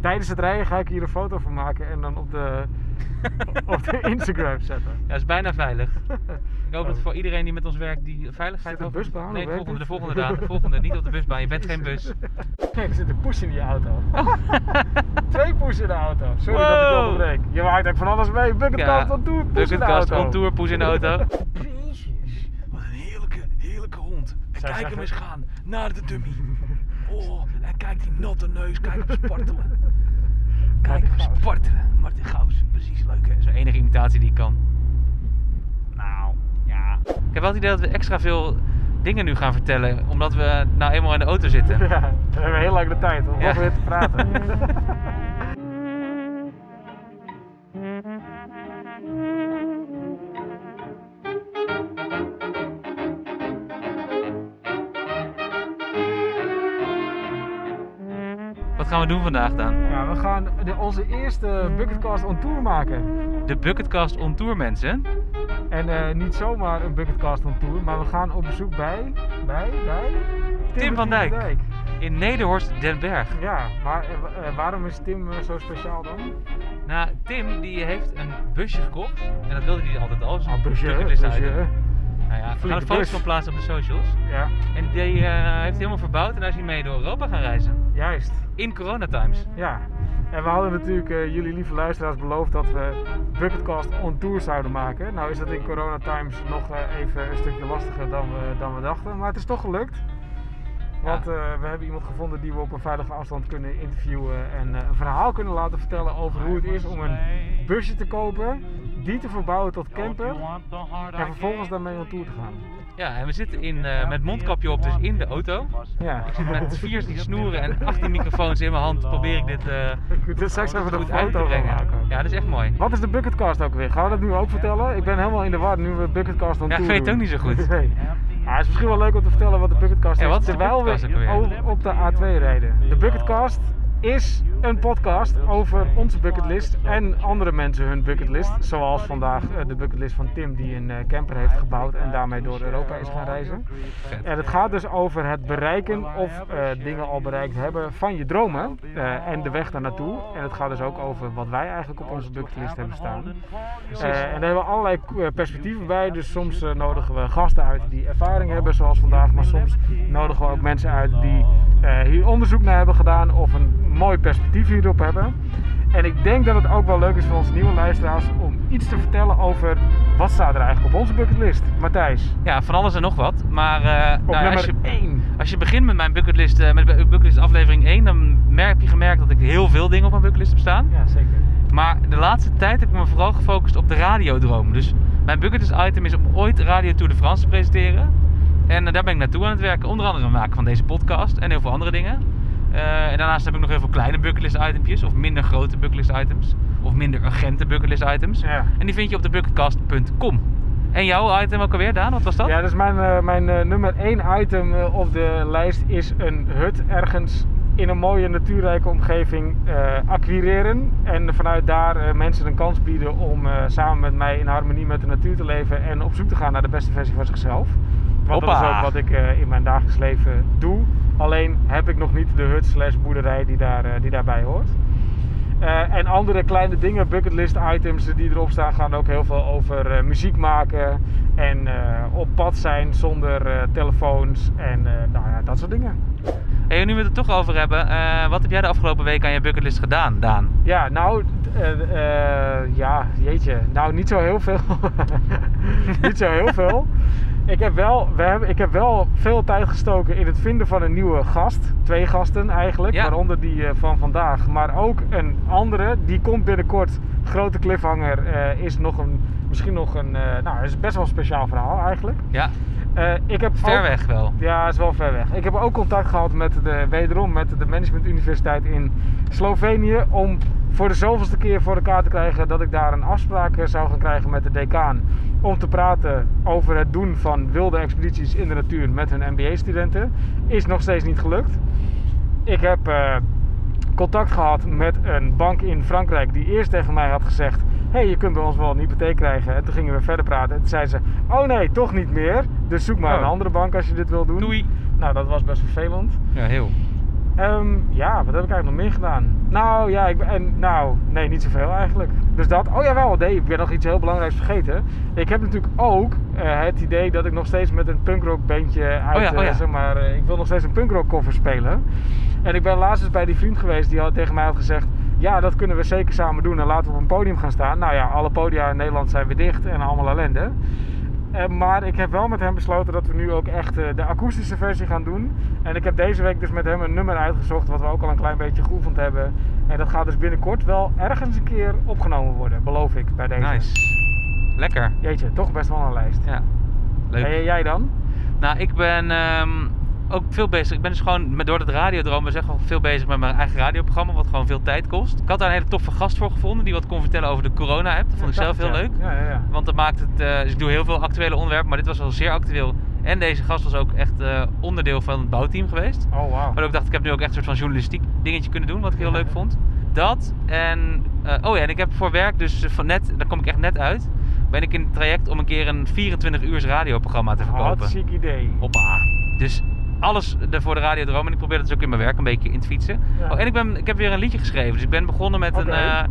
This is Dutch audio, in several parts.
tijdens het rijden ga ik hier een foto van maken en dan op de, op de Instagram zetten. Ja, dat is bijna veilig. Ik hoop dat voor iedereen die met ons werkt, die veiligheid Zit de over- busbaan, Nee, de volgende, de volgende daan. De volgende, niet op de busbaan. Je bent geen bus. Kijk, er zit een push in je auto. Twee push in de auto. Sorry dat ik Wow. onderbreek. Je maakt ook van alles mee. Bucketkast on tour, push in de auto. on tour, poes in de auto. Jezus, wat een heerlijke, heerlijke hond. En Zij kijk hem eens gaan naar de dummy. Oh, kijk die natte neus, kijk hem spartelen. Kijk hem spartelen. Martin Gauws, precies leuk hè. Dat is de enige imitatie die ik kan. Nou, ja. Ik heb wel het idee dat we extra veel dingen nu gaan vertellen, omdat we nou eenmaal in de auto zitten. Ja, we hebben heel lang de tijd om Ja. nog weer te praten. gaan we doen vandaag dan? Ja, we gaan de, onze eerste Bucketcast on tour maken. De Bucketkast on tour, mensen. En eh, niet zomaar een Bucketcast on tour, maar we gaan op bezoek bij, bij, bij... Tim van Dijk. In Nederhorst Den Berg. Ja, maar eh, eh, waarom is Tim zo speciaal dan? Nou, Tim die heeft een busje gekocht. En dat wilde hij altijd al. Zo'n Ah, busje, busje. Nou ja, er foto's van plaatsen op de socials. Ja, En die eh, heeft hij helemaal verbouwd en daar is hij mee door Europa gaan reizen. juist. In coronatimes. Ja. En we hadden natuurlijk eh, jullie lieve luisteraars beloofd dat we Bucketcast on tour zouden maken. Nou is dat in corona times nog eh, even een stukje lastiger dan we, dan we dachten. Maar het is toch gelukt. Want Ja. we hebben iemand gevonden die we op een veilige afstand kunnen interviewen en een verhaal kunnen laten vertellen over hoe het is om een busje te kopen, die te verbouwen tot camper en vervolgens daarmee on tour te gaan. Ja, en we zitten in, eh, met mondkapje op, dus in de auto. Ja. Ik zit met vier die snoeren en 18 microfoons in mijn hand. Probeer ik dit eh, Ik moet er straks even goed uit te maken. Ja, dat is echt mooi. Wat is de Bucketcast ook weer? Gaan we dat nu ook vertellen? Ik ben helemaal in de war nu we Bucketcast on Ja, ik weet het ook niet zo goed. Nee. Ja, het is misschien wel leuk om te vertellen wat de Bucketcast Ja, is. wat is de terwijl Bucketcast we over- op de A2 rijden. De Bucketcast is een podcast over onze bucketlist en andere mensen hun bucketlist. Zoals vandaag eh, de bucketlist van Tim die een eh, camper heeft gebouwd en daarmee door Europa is gaan reizen. En het gaat dus over het bereiken of eh, dingen al bereikt hebben van je dromen en de weg daar naartoe. En het gaat dus ook over wat wij eigenlijk op onze bucketlist hebben staan. En daar hebben we allerlei perspectieven bij. Dus soms nodigen we gasten uit die ervaring hebben, zoals vandaag. Maar soms nodigen we ook mensen uit die hier onderzoek naar hebben gedaan of een mooi perspectief hierop hebben. En ik denk dat het ook wel leuk is voor onze nieuwe luisteraars om iets te vertellen over wat staat er eigenlijk op onze bucketlist. Matthijs, Ja, van alles en nog wat. Maar eh, op nou, als, je, 1. als je begint met mijn bucketlist, eh, met de bucketlist aflevering 1, dan mer- heb je gemerkt dat ik heel veel dingen op mijn bucketlist heb staan. Ja, zeker. Maar de laatste tijd heb ik me vooral gefocust op de radiodroom. Dus mijn bucketlist item is om ooit Radio Tour de France te presenteren. En eh, daar ben ik naartoe aan het werken. Onder andere het maken van deze podcast en heel veel andere dingen. Eh, en daarnaast heb ik nog heel veel kleine bucketlist itempjes. Of minder grote bucketlist items. Of minder urgente bucketlist items. Ja. En die vind je op de bucketcast.com. En jouw item ook alweer, Daan? Wat was dat? Ja, dus mijn, eh, mijn eh, nummer 1 item op de lijst is een hut ergens in een mooie natuurrijke omgeving acquireren. En vanuit daar mensen een kans bieden om samen met mij in harmonie met de natuur te leven en op zoek te gaan naar de beste versie van zichzelf. Want dat is ook wat ik eh, in mijn dagelijks leven doe. Alleen heb ik nog niet de hut slash boerderij die, daar, eh, die daarbij hoort. Eh, en andere kleine dingen, bucketlist items die erop staan, gaan ook heel veel over muziek maken en op pad zijn zonder telefoons en nou ja, dat soort dingen. Hey, nu we het er toch over hebben, wat heb jij de afgelopen week aan je bucketlist gedaan, Daan? Ja, nou, ja, jeetje, nou niet zo heel veel. niet zo heel veel. Ik heb, wel, we hebben, ik heb wel veel tijd gestoken in het vinden van een nieuwe gast. Twee gasten eigenlijk, Ja. waaronder die eh, van vandaag. Maar ook een andere, die komt binnenkort. Grote cliffhanger eh, is nog een, misschien nog een, eh, nou, is best wel een speciaal verhaal eigenlijk. Ja, ik heb ver ook- weg wel. Ja, is wel ver weg. Ik heb ook contact gehad met de, wederom met de Management Universiteit in Slovenië. Om voor de zoveelste keer voor elkaar te krijgen dat ik daar een afspraak eh, zou gaan krijgen met de decaan. Om te praten over het doen van wilde expedities in de natuur met hun MBA-studenten. Is nog steeds niet gelukt. Ik heb eh, contact gehad met een bank in Frankrijk die eerst tegen mij had gezegd: hey, je kunt bij ons wel een hypotheek krijgen. En toen gingen we verder praten. En toen zei ze: Oh nee, toch niet meer. Dus zoek maar Oh. een andere bank als je dit wil doen. Doei. Nou, dat was best vervelend. Ja, heel. Ehm, ja, wat heb ik eigenlijk nog meer gedaan? Nou ja, ik ben, en, nou, nee, niet zoveel eigenlijk. Dus dat, oh jawel, nee, ik ben nog iets heel belangrijks vergeten. Ik heb natuurlijk ook eh, het idee dat ik nog steeds met een punkrock bandje uit, Oh ja, oh ja. eh, zeg maar, eh, ik wil nog steeds een punkrock cover spelen. En ik ben laatst eens bij die vriend geweest die had tegen mij had gezegd, ja, dat kunnen we zeker samen doen en laten we op een podium gaan staan. Nou ja, alle podia in Nederland zijn weer dicht en allemaal ellende. Eh, maar ik heb wel met hem besloten dat we nu ook echt eh, de akoestische versie gaan doen. En ik heb deze week dus met hem een nummer uitgezocht wat we ook al een klein beetje geoefend hebben. En dat gaat dus binnenkort wel ergens een keer opgenomen worden, beloof ik, bij deze. Nice. Lekker. Jeetje, toch best wel een lijst. Ja. Leuk. En jij dan? Nou, ik ben ehm, ook veel bezig. Ik ben dus gewoon met, door het radiodroom zeg gewoon veel bezig met mijn eigen radioprogramma, wat gewoon veel tijd kost. Ik had daar een hele toffe gast voor gevonden die wat kon vertellen over de corona-app. Dat vond ik Ja, zelf heel dacht leuk. Ja, ja, ja. Want dat maakt het. eh, dus ik doe heel veel actuele onderwerpen, maar dit was wel zeer actueel. En deze gast was ook echt eh, onderdeel van het bouwteam geweest. Oh, wauw. Waardoor ik dacht, ik heb nu ook echt een soort van journalistiek dingetje kunnen doen, wat ik heel leuk vond. Dat en, eh, oh ja, en ik heb voor werk dus van net, daar kom ik echt net uit, ben ik in het traject om een keer een 24 uurs radioprogramma te verkopen. Hartstikke idee. Hoppa. Dus alles voor de radiodroom en ik probeer dat dus ook in mijn werk een beetje in te fietsen. Ja. Oh, en ik, ben, ik heb weer een liedje geschreven, dus ik ben begonnen met een... eh,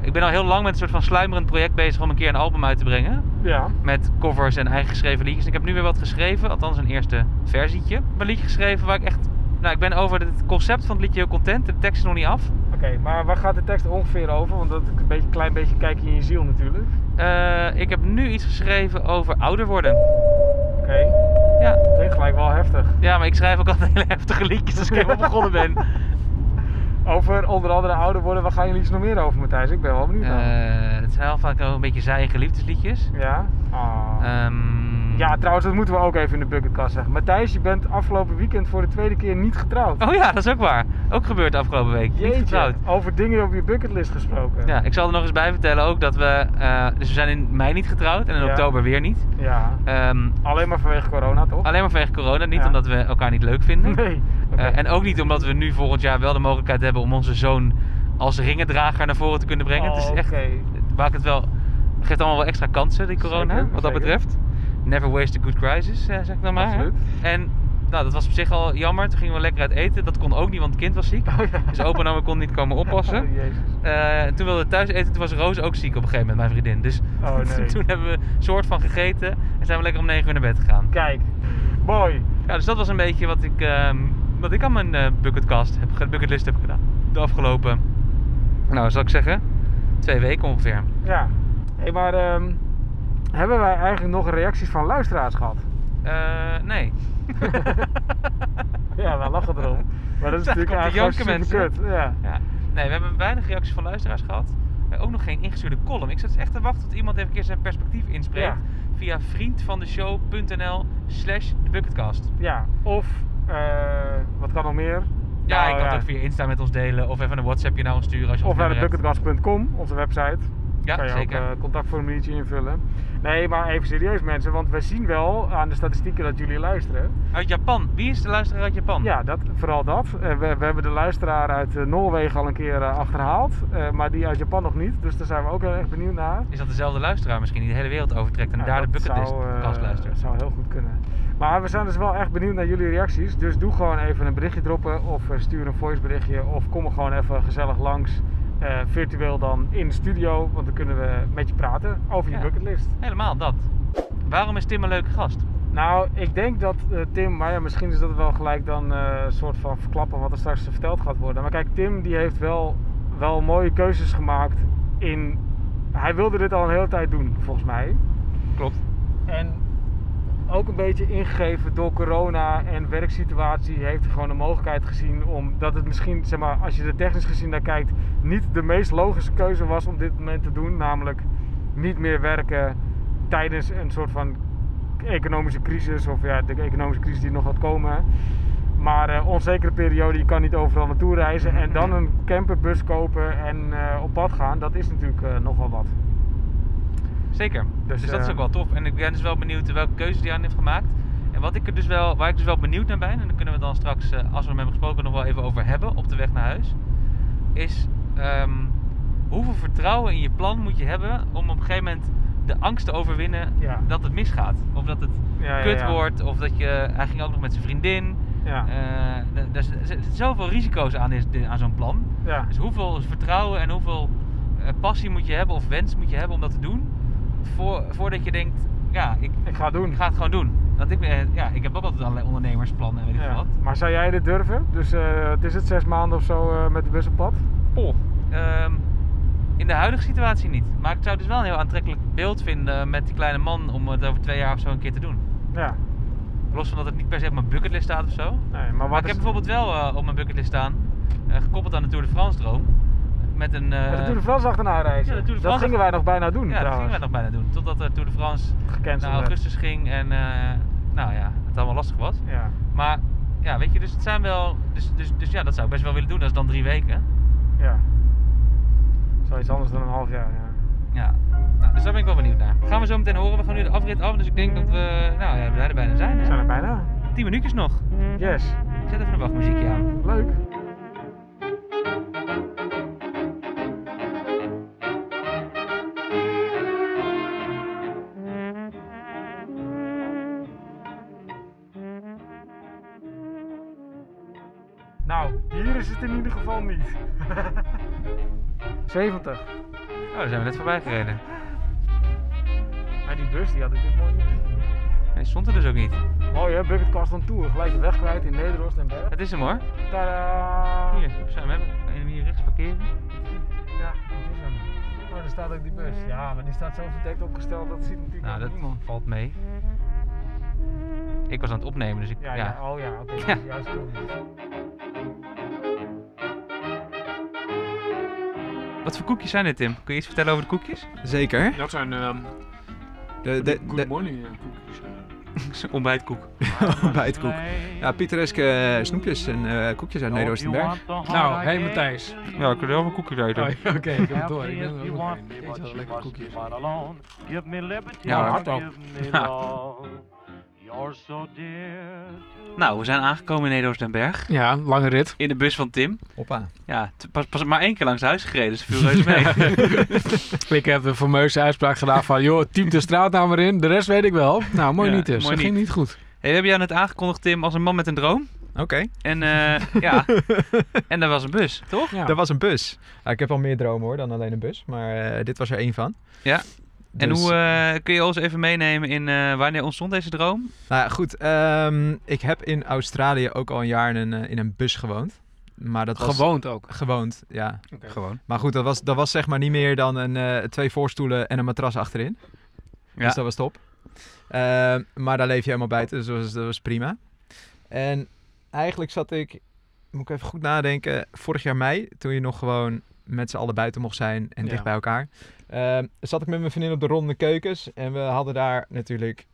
ik ben al heel lang met een soort van sluimerend project bezig om een keer een album uit te brengen. Ja. Met covers en eigen geschreven liedjes. En ik heb nu weer wat geschreven, althans een eerste versietje. Ik heb een liedje geschreven waar ik echt... Nou, ik ben over het concept van het liedje heel content. De tekst is nog niet af. Oké, maar waar gaat de tekst ongeveer over? Want dat is een beetje, klein beetje kijken in je ziel natuurlijk. Eh, ik heb nu iets geschreven over ouder worden. Oké, Ja. klinkt gelijk wel heftig. ja, maar ik schrijf ook altijd hele heftige liedjes als ik helemaal begonnen ben. Over onder andere ouder worden, waar gaan jullie iets nog meer over Matthijs? Ik ben wel benieuwd. Eh, het zijn wel vaak ook een beetje zijige liefdesliedjes. Ja? Ah. Ehm, Ja, trouwens, dat moeten we ook even in de bucketkast zeggen. Matthijs, je bent afgelopen weekend voor de tweede keer niet getrouwd. Oh ja, dat is ook waar. Ook gebeurd de afgelopen week. Niet Jeetje, getrouwd. over dingen op je bucketlist gesproken. Ja, ik zal er nog eens bij vertellen ook dat we... eh, dus we zijn in mei niet getrouwd en in Ja. oktober weer niet. Ja. Ehm, Alleen maar vanwege corona, toch? alleen maar vanwege corona. Niet Ja. omdat we elkaar niet leuk vinden. Nee. Eh, en ook niet omdat we nu volgend jaar wel de mogelijkheid hebben om onze zoon als ringendrager naar voren te kunnen brengen. Oh, het is echt, oké. het maakt het wel, geeft allemaal wel extra kansen, die corona, Zeker, wat dat zeker. betreft. Never waste a good crisis, eh, zeg ik dan maar. Absoluut. En nou, dat was op zich al jammer. Toen gingen we lekker uit eten. Dat kon ook niet, want het kind was ziek. Oh, ja. Dus opa en oma kon niet komen oppassen. Oh, jezus. En toen wilden we thuis eten. Toen was Roos ook ziek op een gegeven moment, mijn vriendin. Dus Oh, nee. toen hebben we een soort van gegeten. En zijn we lekker om 9 uur naar bed gegaan. Kijk, mooi. Ja, dus dat was een beetje wat ik, ehm, wat ik aan mijn eh, bucketkast heb, bucketlist heb gedaan. De afgelopen, nou zal ik zeggen, twee weken ongeveer. Ja. Hé, hey, maar ehm, hebben wij eigenlijk nog reacties van luisteraars gehad? Eh, nee. Ja, wij lachen erom. Maar dat is Daar natuurlijk eigenlijk super mensen. kut. Ja. Ja. Nee, we hebben weinig reacties van luisteraars gehad. Eh, ook nog geen ingestuurde column. Ik zat echt te wachten tot iemand even een keer zijn perspectief inspreekt. Ja. Via vriendvandeshow.nl slash de bucketcast. ja. Of, eh, wat kan nog meer? Ja, Nou, je kan het ook via Insta met ons delen. Of even een WhatsAppje naar ons sturen als je Of naar de bucketkast.com, onze website. Ja, kan je zeker. ook een contactformuliertje invullen. Nee, maar even serieus mensen, want we zien wel aan de statistieken dat jullie luisteren. Uit Japan. Wie is de luisteraar uit Japan? Ja, dat, vooral dat. Eh, we, we hebben de luisteraar uit eh, Noorwegen al een keer eh, achterhaald, maar die uit Japan nog niet. Dus daar zijn we ook heel erg benieuwd naar. Is dat dezelfde luisteraar misschien die de hele wereld overtrekt en Ja, daar de dat bucketlist kast luistert? zou heel goed kunnen. Maar we zijn dus wel echt benieuwd naar jullie reacties. Dus doe gewoon even een berichtje droppen of stuur een voiceberichtje of kom er gewoon even gezellig langs. Eh, virtueel dan in de studio, want dan kunnen we met je praten over je Ja. bucketlist. Helemaal dat. Waarom is Tim een leuke gast? Nou, ik denk dat eh, Tim, maar ja, misschien is dat wel gelijk dan eh, een soort van verklappen wat er straks verteld gaat worden. Maar kijk, Tim die heeft wel, wel mooie keuzes gemaakt in... Hij wilde dit al een hele tijd doen, volgens mij. Klopt. En ook een beetje ingegeven door corona en werksituatie heeft hij gewoon de mogelijkheid gezien om dat het misschien, zeg maar, als je er technisch gezien naar kijkt, niet de meest logische keuze was om dit moment te doen. Namelijk niet meer werken tijdens een soort van economische crisis of ja, de economische crisis die nog gaat komen. Maar eh, onzekere periode, je kan niet overal naartoe reizen en dan een camperbus kopen en eh, op pad gaan, dat is natuurlijk eh, nogal wat. Zeker. Dus, Dus, dat is eh, ook wel tof. En ik ben dus wel benieuwd welke keuze die aan heeft gemaakt. En wat ik er dus wel, waar ik dus wel benieuwd naar ben, en daar kunnen we dan straks, eh, als we hem hebben gesproken, nog wel even over hebben op de weg naar huis. Is ehm, hoeveel vertrouwen in je plan moet je hebben om op een gegeven moment de angst te overwinnen Ja. dat het misgaat. Of dat het Ja, kut ja. wordt, of dat je. Hij ging ook nog met zijn vriendin. Ja. Eh, er zit- zitten zoveel risico's aan, is- aan zo'n plan. Dus hoeveel vertrouwen en hoeveel passie moet je hebben of wens moet je hebben om dat te doen? Voor, voordat je denkt, ja, ik, Ik ga het doen. ik ga het gewoon doen. Want ik, ben, ja, ik heb ook altijd allerlei ondernemersplannen en weet ik Ja. wat. Maar zou jij dit durven? Dus eh, het is het zes maanden of zo eh, met de bus op pad? Ehm, in de huidige situatie niet. Maar ik zou het dus wel een heel aantrekkelijk beeld vinden met die kleine man om het over twee jaar of zo een keer te doen. Ja. Los van dat het niet per se op mijn bucketlist staat of zo. Nee, maar Maar wat ik is heb bijvoorbeeld wel eh, op mijn bucketlist staan, eh, gekoppeld aan de Tour de France droom. Met een. eh, Met de Tour de France achterna reizen. Ja, de Tour de dat gingen wij nog bijna doen Ja, dat trouwens. gingen wij nog bijna doen. Totdat de Tour de France Gecanceld naar werd. augustus ging en eh, nou ja, het allemaal lastig was. Ja. Maar ja, weet je, dus het zijn wel. Dus, dus, dus ja, dat zou ik best wel willen doen. Dat is dan drie weken. ja. Zoiets anders dan een half jaar, ja. Ja. Nou, dus daar ben ik wel benieuwd naar. Gaan we zo meteen horen. We gaan nu de afrit af. Dus ik denk dat we. Nou ja, we zijn er bijna zijn. We zijn er bijna. Tien minuutjes nog. Yes. Ik zet even een wachtmuziekje aan. Leuk. Het in ieder geval niet. 70. Oh, daar zijn we net voorbij gereden. Maar die bus die had ik dus mooi niet. Hij stond er dus ook niet. Mooi hè, Bucketcast on Tour. Gelijk de weg kwijt in Nederland en Berg. Het is hem hoor. Tadaa! Hier, ik zou hem hebben. Hem hier rechts parkeren? Ja, dat is hem. Oh, daar staat ook die bus. Ja, maar die staat zo verdekt opgesteld, dat ziet natuurlijk Nou, dat niemand. valt mee. Ik was aan het opnemen, dus ik. Ja, ja. oh ja, oké. Ja. Juist goed. Wat voor koekjes zijn dit, Tim? Kun je iets vertellen over de koekjes? Zeker. Dat zijn ehm De, de, good de morning eh, koekjes. eh. Ontbijtkoek. ontbijtkoek. Ja, pittoreske eh, snoepjes en eh, koekjes uit Neder-Oostenberg. Nou, hey Matthijs. Ja, ik wil wel een koekjes eten. Oh, ja, Oké, ik heb het door. Ik ben er ook een. Wel lekker koekjes. Ja, hard Nou, we zijn aangekomen in Neder-Oostenberg. Ja, lange rit. In de bus van Tim. Hoppa. Ja, pas, pas maar één keer langs huis gereden, dus viel reuze mee. Ik heb de fameuze uitspraak gedaan van, joh, team de straat nou maar in. De rest weet ik wel. Nou, mooi Ja, niet dus. mooi dat ging niet. goed. hey, we hebben jou net aangekondigd, Tim, als een man met een droom. Oké. En eh, ja, en dat was een bus, toch? Ja. Dat was een bus. Ja, ik heb al meer dromen hoor dan alleen een bus, maar eh, dit was er één van. Ja. En Dus, hoe eh, kun je ons even meenemen in eh, wanneer ontstond deze droom? Nou ja, goed. ehm, ik heb in Australië ook al een jaar in een, eh, in een bus gewoond. Maar dat was... Gewoond ook. Gewoond, ja. Gewoon. Maar goed, dat was, dat was zeg maar niet meer dan een, eh, twee voorstoelen en een matras achterin. Ja. Dus dat was top. Ehm, maar daar leef je helemaal buiten, dus dat was, dat was prima. En eigenlijk zat ik, moet ik even goed nadenken, vorig jaar mei, toen je nog gewoon met z'n allen buiten mocht zijn en Ja. dicht bij elkaar, zat ik met mijn vriendin op de ronde keukens en we hadden daar natuurlijk,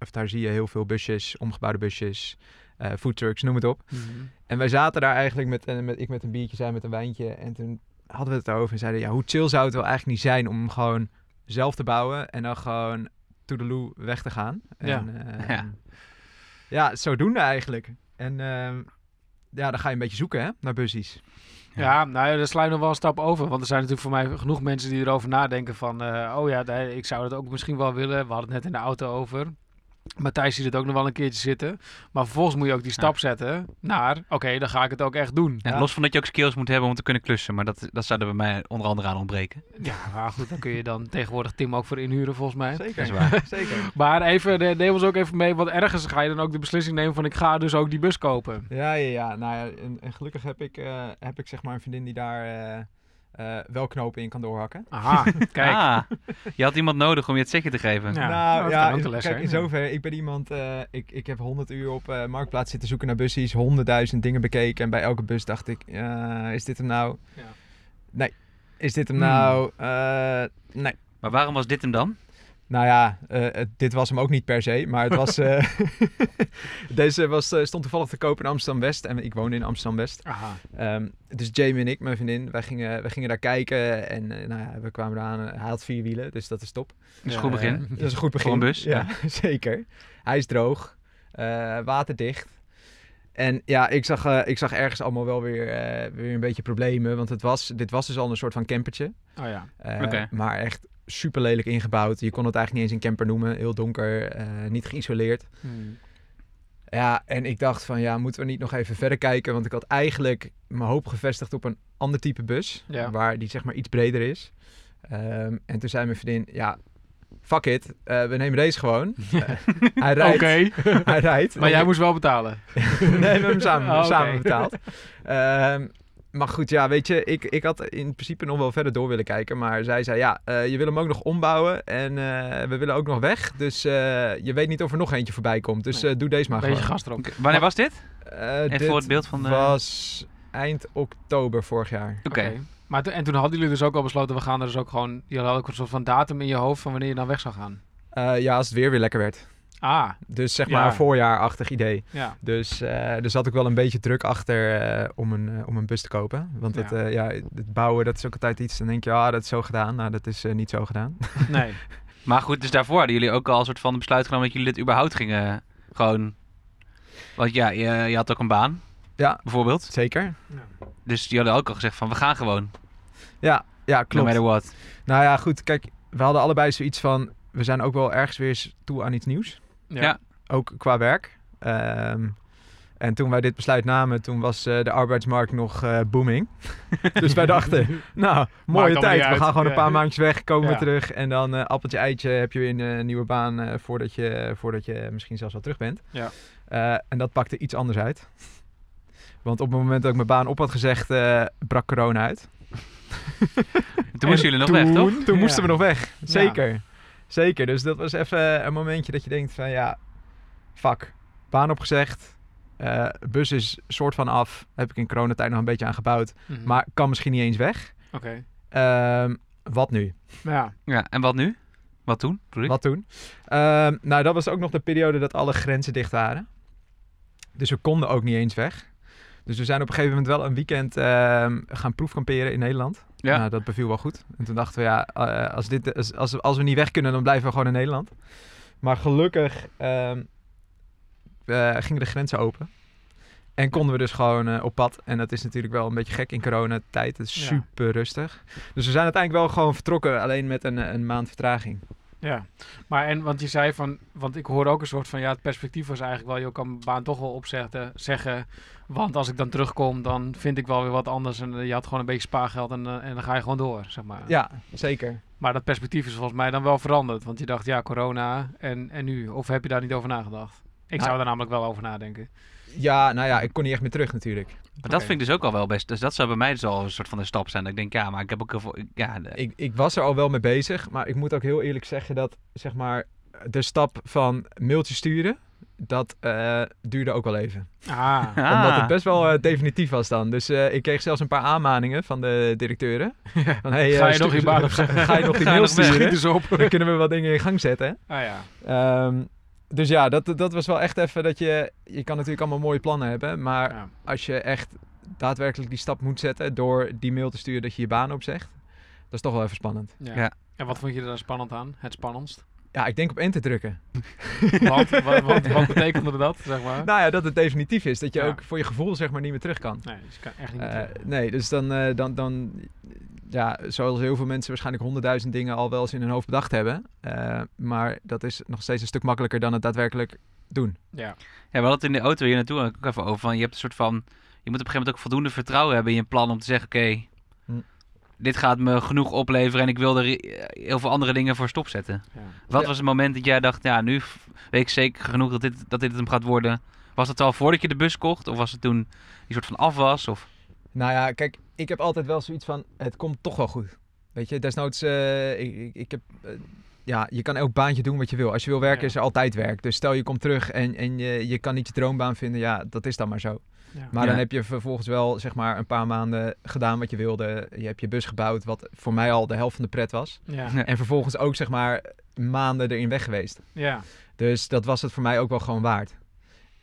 of daar zie je heel veel busjes, omgebouwde busjes, eh foodtrucks, noem het op. Mhm. En wij zaten daar eigenlijk met, eh, met ik met een biertje, zij met een wijntje. En toen hadden we het erover en zeiden, ja, hoe chill zou het wel eigenlijk niet zijn om gewoon zelf te bouwen en dan gewoon toedeloe weg te gaan. Ja. En, eh, Ja. ja, zodoende eigenlijk. En ehm, ja, dan ga je een beetje zoeken hè, naar bussies. Ja, nou ja, daar je nog wel een stap over. Want er zijn natuurlijk voor mij genoeg mensen die erover nadenken van... eh, oh ja, ik zou dat ook misschien wel willen. We hadden het net in de auto over. Matthijs ziet het ook nog wel een keertje zitten. Maar vervolgens moet je ook die stap zetten naar... Oké, dan ga ik het ook echt doen. Ja, Ja. Los van dat je ook skills moet hebben om te kunnen klussen, maar dat, dat zou er bij mij onder andere aan ontbreken. Ja, maar goed, dan kun je dan tegenwoordig Tim ook voor inhuren volgens mij. Zeker. Is waar. Zeker. Maar even, neem ons ook even mee, want ergens ga je dan ook de beslissing nemen van ik ga dus ook die bus kopen. Ja, ja, ja. Nou ja, en, en gelukkig heb ik, eh, heb ik zeg maar een vriendin die daar eh, eh, wel knopen in kan doorhakken. Aha, kijk. Ah, je had iemand nodig om je het zetje te geven. Ja, nou dat ja, les kijk, in ja. zover. Ik ben iemand, eh, ik, ik heb 100 uur op eh, Marktplaats zitten zoeken naar bussies, honderdduizend dingen bekeken. En bij elke bus dacht ik, eh, is dit hem nou? Ja. Nee. Is dit hem Hmm. nou? Eh, nee. Maar waarom was dit hem dan? Nou ja, eh, dit was hem ook niet per se, maar het was... eh, deze was, eh, stond toevallig te kopen in Amsterdam-West en ik woon in Amsterdam-West. Aha. Ehm, dus Jamie en ik, mijn vriendin, wij gingen, wij gingen daar kijken en nou ja, we kwamen eraan. Hij had vier wielen, dus dat is top. Dat is een goed begin. Dat is een goed begin. Voor een bus, Ja, zeker. Hij is droog, eh, waterdicht. En ja, ik zag, eh, ik zag ergens allemaal wel weer, eh, weer een beetje problemen. Want het was, dit was dus al een soort van campertje. Oh ja. Oké. Maar echt super lelijk ingebouwd. Je kon het eigenlijk niet eens een camper noemen. Heel donker, eh, niet geïsoleerd. Hmm. Ja, en ik dacht van ja, moeten we niet nog even verder kijken? Want ik had eigenlijk mijn hoop gevestigd op een ander type bus. Ja. Waar die zeg maar iets breder is. Ehm, en toen zei mijn vriendin, ja, fuck it. eh, we nemen deze gewoon. Eh, hij rijdt. Oké, Hij rijdt. maar jij moest wel betalen. nee, we hebben hem samen, Oh, samen betaald. Ehm, maar goed, ja, weet je, ik, ik had in principe nog wel verder door willen kijken. Maar zij zei, ja, eh, je wil hem ook nog ombouwen en eh, we willen ook nog weg. Dus eh, je weet niet of er nog eentje voorbij komt. Dus eh, doe deze maar Beetje gewoon. Wanneer was dit? Eh, Even dit voor het beeld van de... was eind oktober vorig jaar. Oké. Maar en toen hadden jullie dus ook al besloten, we gaan er dus ook gewoon... Jullie hadden ook een soort van datum in je hoofd van wanneer je dan weg zou gaan. Eh, ja, als het weer weer lekker werd. Ah, Dus zeg Ja. maar een voorjaarachtig idee. ja. Dus eh, er zat ook wel een beetje druk achter eh, om, een, eh, om een bus te kopen. Want Ja. Het, eh, ja, het bouwen, dat is ook altijd iets. Dan denk je, ah, dat is zo gedaan. Nou, dat is eh, niet zo gedaan. Nee. Maar goed, dus daarvoor hadden jullie ook al een soort van besluit genomen dat jullie dit überhaupt gingen gewoon... Want ja, je, je had ook een baan, Ja, bijvoorbeeld. zeker. Dus die hadden ook al gezegd van, we gaan gewoon. Ja, ja No klopt. matter what. Nou ja, goed. Kijk, we hadden allebei zoiets van... We zijn ook wel ergens weer toe aan iets nieuws. Ja. Ja. Ook qua werk. Ehm, en toen wij dit besluit namen, toen was eh, de arbeidsmarkt nog eh, booming. dus wij dachten, nou, mooie tijd. We uit. gaan gewoon een paar maandjes weg, komen Ja. we terug. En dan eh, appeltje eitje heb je weer een nieuwe baan voordat, je, voordat je misschien zelfs al terug bent. Ja. En dat pakte iets anders uit. Want op het moment dat ik mijn baan op had gezegd, brak corona uit. Toen moesten jullie nog weg, toch? Toen, moesten we nog weg. Zeker. Zeker. Dus dat was even een momentje dat je denkt van ja, fuck. Baan opgezegd. eh bus is soort van af. Heb ik in coronatijd nog een beetje aan gebouwd. Mhm. Maar kan misschien niet eens weg. Oké. Ehm, wat nu? Ja. Ja, en wat nu? Wat toen? Wat doen? Ehm, nou, dat was ook nog de periode dat alle grenzen dicht waren. Dus we konden ook niet eens weg. Dus we zijn op een gegeven moment wel een weekend ehm, gaan proefkamperen in Nederland. Ja. Nou, dat beviel wel goed. En toen dachten we, ja, eh, als, dit, als, als, als we niet weg kunnen, dan blijven we gewoon in Nederland. Maar gelukkig ehm, eh, gingen de grenzen open. En konden we dus gewoon eh, op pad. En dat is natuurlijk wel een beetje gek in coronatijd. Het is Ja. super rustig. Dus we zijn uiteindelijk wel gewoon vertrokken, alleen met een, een maand vertraging. Ja, maar en, want je zei van, want ik hoor ook een soort van, ja, het perspectief was eigenlijk wel, je kan mijn baan toch wel opzeggen, zeggen, want als ik dan terugkom, dan vind ik wel weer wat anders en eh, je had gewoon een beetje spaargeld en, eh, en dan ga je gewoon door, zeg maar. Ja, zeker. Maar dat perspectief is volgens mij dan wel veranderd, want je dacht, ja, corona en, en nu, of heb je daar niet over nagedacht? Ik Nou- zou daar namelijk wel over nadenken. Ja, nou ja, ik kon niet echt meer terug natuurlijk. Maar dat vind ik dus ook al wel best. Dus dat zou bij mij dus al een soort van een stap zijn. Dat ik denk, ja, maar ik heb ook heel veel... Ja, de- Ik, ik was er al wel mee bezig, maar ik moet ook heel eerlijk zeggen dat zeg maar, de stap van mailtje sturen, dat eh, duurde ook wel even. Ah, Ah. Omdat het best wel eh, definitief was dan. Dus eh, ik kreeg zelfs een paar aanmaningen van de directeuren. Van, hey, Ga je nog je baan ga, je nog die Ga je mail sturen? eens op. Dan kunnen we wat dingen in gang zetten. Ah ja, Ehm, dus ja, dat, dat was wel echt even dat je... Je kan natuurlijk allemaal mooie plannen hebben, maar ja. als je echt daadwerkelijk die stap moet zetten door die mail te sturen dat je je baan opzegt, dat is toch wel even spannend. ja. Ja. En wat vond je er dan spannend aan? Het spannendst? Ja, ik denk op enter drukken. Want, wat, wat, wat betekende dat, zeg maar? Nou ja, dat het definitief is. Dat je Ja. ook voor je gevoel zeg maar niet meer terug kan. Nee, dus je kan echt niet Eh, meer terug. nee, dus dan, eh, dan, dan, ja, zoals heel veel mensen waarschijnlijk honderdduizend dingen al wel eens in hun hoofd bedacht hebben. Eh, maar dat is nog steeds een stuk makkelijker dan het daadwerkelijk doen. Ja. Ja, we hadden het in de auto hier naartoe ook even over. Van, je hebt een soort van... Je moet op een gegeven moment ook voldoende vertrouwen hebben in je plan om te zeggen... Oké, Hm. Dit gaat me genoeg opleveren en ik wil er heel veel andere dingen voor stopzetten. ja. Wat Ja. was het moment dat jij dacht, ja, nu weet ik zeker genoeg dat dit, dat dit hem gaat worden? Was het al voordat je de bus kocht? Of was het toen die soort van af was? Of... Nou ja, kijk, ik heb altijd wel zoiets van, het komt toch wel goed. Weet je, desnoods, eh, ik, ik, ik heb, eh, ja, je kan elk baantje doen wat je wil. Als je wil werken Ja. is er altijd werk. Dus stel je komt terug en, en je, je kan niet je droombaan vinden, ja, dat is dan maar zo. Ja. Maar Ja. dan heb je vervolgens wel, zeg maar, een paar maanden gedaan wat je wilde. Je hebt je bus gebouwd, wat voor mij al de helft van de pret was. Ja. Ja. En vervolgens ook, zeg maar, maanden erin weg geweest. ja. Dus dat was het voor mij ook wel gewoon waard.